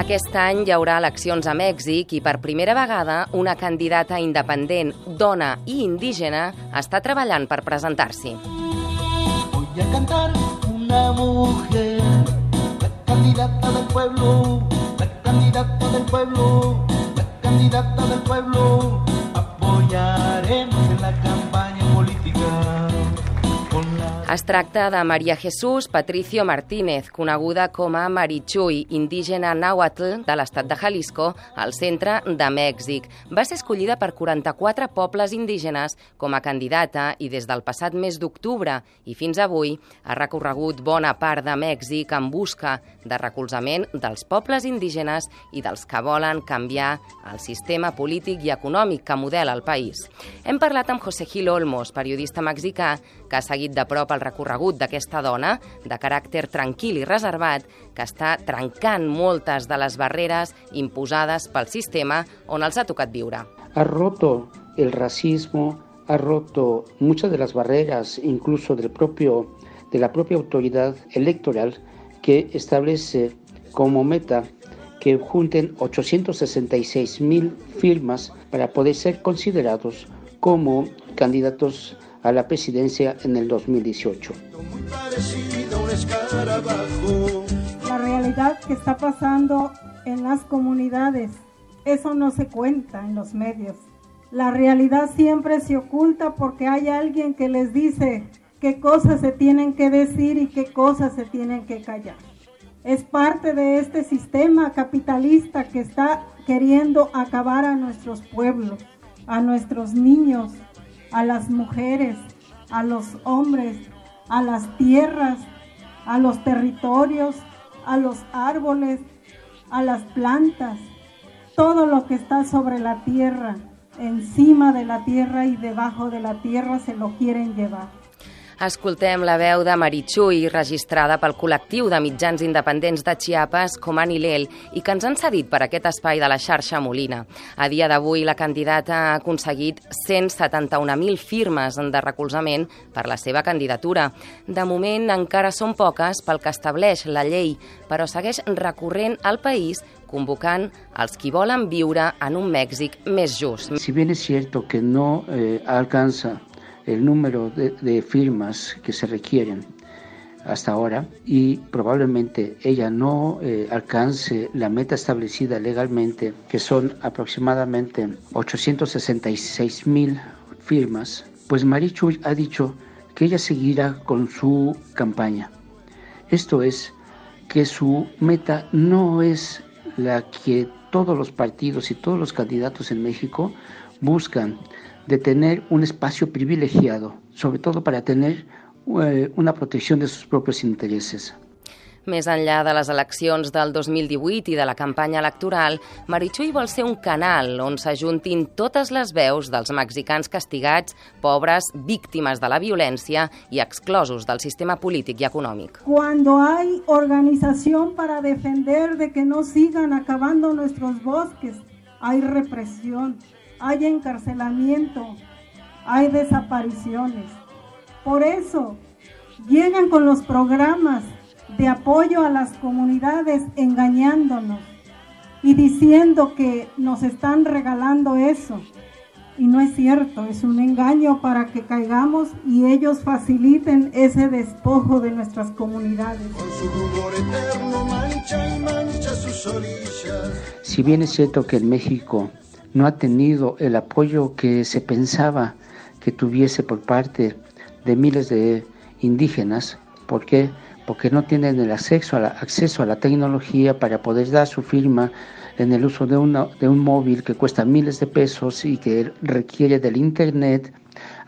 Aquest any hi haurà eleccions a Mèxic i per primera vegada una candidata independent, dona i indígena està treballant per presentar-s'hi. Voy a cantar una mujer, la candidata del pueblo, la candidata del pueblo, Es tracta de Maria Jesús Patricio Martínez, coneguda com a Marichuy, indígena nàhuatl de l'estat de Jalisco, al centre de Mèxic. Va ser escollida per 44 pobles indígenes com a candidata i des del passat mes d'octubre i fins avui ha recorregut bona part de Mèxic en busca de recolzament dels pobles indígenes i dels que volen canviar el sistema polític i econòmic que modela el país. Hem parlat amb José Gil Olmos, periodista mexicà, que ha seguit de prop el recorregut d'aquesta dona, de caràcter tranquil i reservat, que està trencant moltes de les barreres imposades pel sistema on els ha tocat viure. Ha roto el racismo, ha roto muchas de las barreras, incluso del propio, de la propia autoridad electoral que establece como meta que junten 866 mil firmas para poder ser considerados como candidatos a la presidencia en el 2018. La realidad que está pasando en las comunidades, eso no se cuenta en los medios. La realidad siempre se oculta porque hay alguien que les dice qué cosas se tienen que decir y qué cosas se tienen que callar. Es parte de este sistema capitalista que está queriendo acabar a nuestros pueblos, a nuestros niños, a las mujeres, a los hombres, a las tierras, a los territorios, a los árboles, a las plantas, todo lo que está sobre la tierra, encima de la tierra y debajo de la tierra se lo quieren llevar. Escoltem la veu de Maritxui, registrada pel col·lectiu de mitjans independents de Chiapas com a Nilel i que ens han cedit per aquest espai de la xarxa Molina. A dia d'avui, la candidata ha aconseguit 171.000 firmes de recolzament per la seva candidatura. De moment, encara són poques pel que estableix la llei, però segueix recorrent al país convocant els qui volen viure en un Mèxic més just. Si bien es cierto que no eh, alcanza el número de, firmas que se requieren hasta ahora y probablemente ella no eh, alcance la meta establecida legalmente, que son aproximadamente 866 mil firmas, pues Marichu ha dicho que ella seguirá con su campaña. Esto es que su meta no es la que todos los partidos y todos los candidatos en México buscan, de tener un espacio privilegiado, sobre todo para tener eh, una protección de sus propios intereses. Més enllà de les eleccions del 2018 i de la campanya electoral, Marichuy vol ser un canal on s'ajuntin totes les veus dels mexicans castigats, pobres, víctimes de la violència i exclosos del sistema polític i econòmic. Cuando hay organización para defender de que no sigan acabando nuestros bosques, hay represión. hay encarcelamiento, hay desapariciones. Por eso llegan con los programas de apoyo a las comunidades engañándonos y diciendo que nos están regalando eso. Y no es cierto, es un engaño para que caigamos y ellos faciliten ese despojo de nuestras comunidades. Si bien es cierto que en México no ha tenido el apoyo que se pensaba que tuviese por parte de miles de indígenas. ¿Por qué? Porque no tienen el acceso a la, acceso a la tecnología para poder dar su firma en el uso de, de un móvil que cuesta miles de pesos y que requiere del Internet.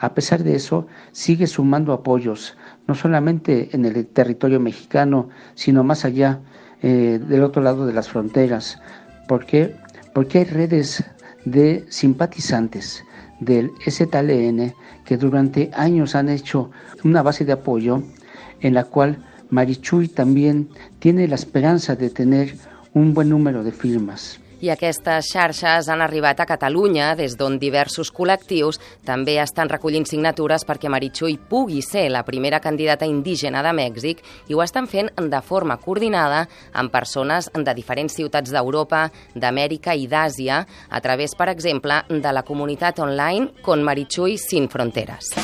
A pesar de eso, sigue sumando apoyos, no solamente en el territorio mexicano, sino más allá, eh, del otro lado de las fronteras. ¿Por qué? Porque hay redes de simpatizantes del STLN que durante años han hecho una base de apoyo en la cual Marichuy también tiene la esperanza de tener un buen número de firmas. I aquestes xarxes han arribat a Catalunya, des d'on diversos col·lectius també estan recollint signatures perquè Meritxull pugui ser la primera candidata indígena de Mèxic i ho estan fent de forma coordinada amb persones de diferents ciutats d'Europa, d'Amèrica i d'Àsia, a través, per exemple, de la comunitat online Con Meritxull Sin Fronteres.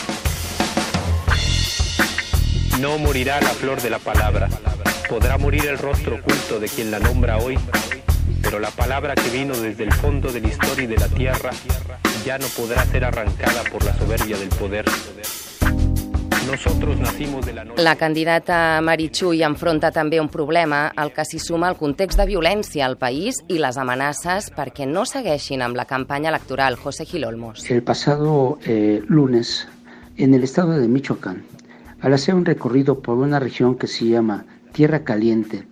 No morirá la flor de la palabra. Podrá morir el rostro oculto de quien la nombra hoy, pero la palabra que vino desde el fondo de la historia y de la tierra ya no podrá ser arrancada por la soberbia del poder. Nosotros nacimos de la noche. La candidata Marichuy enfronta també un problema al que s'hi suma el context de violència al país i les amenaces perquè no segueixin amb la campanya electoral. José Gil Olmos. El pasado eh, lunes, en el estado de Michoacán, al hacer un recorrido por una región que se llama Tierra Caliente,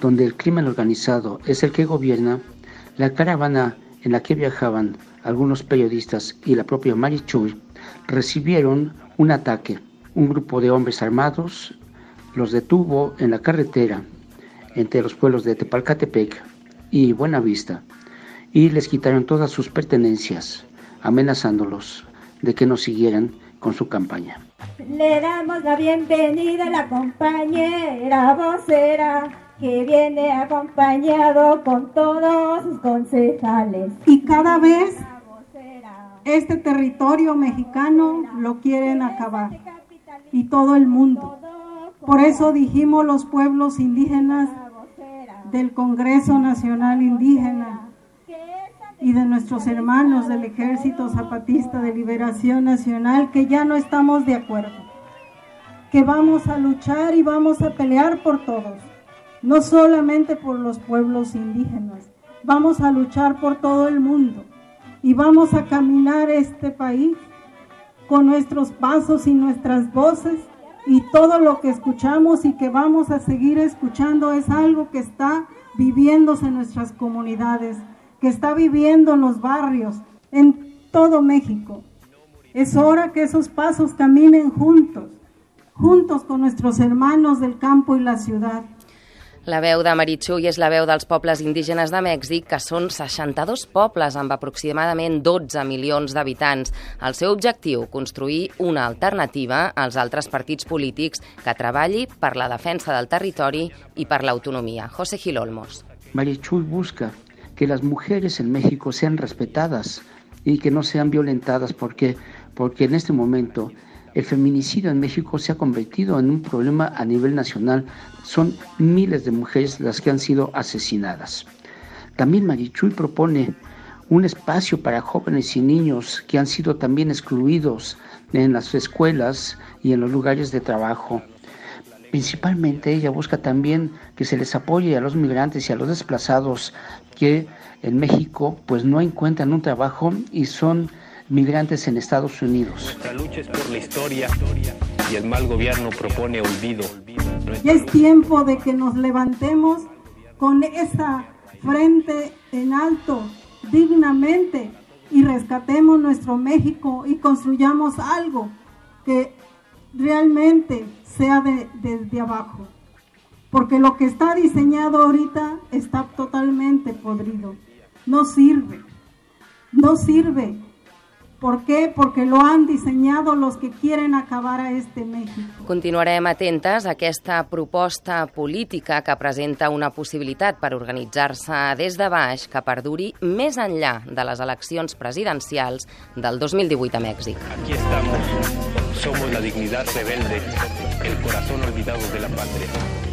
donde el crimen organizado es el que gobierna, la caravana en la que viajaban algunos periodistas y la propia Marichuy recibieron un ataque. Un grupo de hombres armados los detuvo en la carretera entre los pueblos de Tepalcatepec y Buenavista y les quitaron todas sus pertenencias, amenazándolos de que no siguieran con su campaña. Le damos la bienvenida a la compañera vocera que viene acompañado con todos sus concejales. Y cada vez este territorio mexicano lo quieren acabar y todo el mundo. Por eso dijimos los pueblos indígenas del Congreso Nacional Indígena y de nuestros hermanos del Ejército Zapatista de Liberación Nacional que ya no estamos de acuerdo, que vamos a luchar y vamos a pelear por todos, no solamente por los pueblos indígenas, vamos a luchar por todo el mundo y vamos a caminar este país con nuestros pasos y nuestras voces y todo lo que escuchamos y que vamos a seguir escuchando es algo que está viviéndose en nuestras comunidades que está viviendo en los barrios, en todo México. Es hora que esos pasos caminen juntos, juntos con nuestros hermanos del campo y la ciudad. La veu de Meritxull és la veu dels pobles indígenes de Mèxic, que són 62 pobles amb aproximadament 12 milions d'habitants. El seu objectiu, construir una alternativa als altres partits polítics que treballi per la defensa del territori i per l'autonomia. José Gil Olmos. Marichuy busca que las mujeres en México sean respetadas y que no sean violentadas porque, porque en este momento el feminicidio en México se ha convertido en un problema a nivel nacional. Son miles de mujeres las que han sido asesinadas. También Marichuy propone un espacio para jóvenes y niños que han sido también excluidos en las escuelas y en los lugares de trabajo. Principalmente ella busca también que se les apoye a los migrantes y a los desplazados que en México pues no encuentran un trabajo y son migrantes en Estados Unidos. Nuestra lucha es por la historia y el mal gobierno propone olvido. Ya es tiempo de que nos levantemos con esa frente en alto, dignamente, y rescatemos nuestro México y construyamos algo que realmente sea de, desde abajo. Porque lo que está diseñado ahorita está totalmente podrido. No sirve. No sirve. ¿Por qué? Porque lo han diseñado los que quieren acabar a este México. Continuarem atentes a aquesta proposta política que presenta una possibilitat per organitzar-se des de baix que perduri més enllà de les eleccions presidencials del 2018 a Mèxic. Aquí estamos, somos la dignidad rebelde, el corazón olvidado de la patria.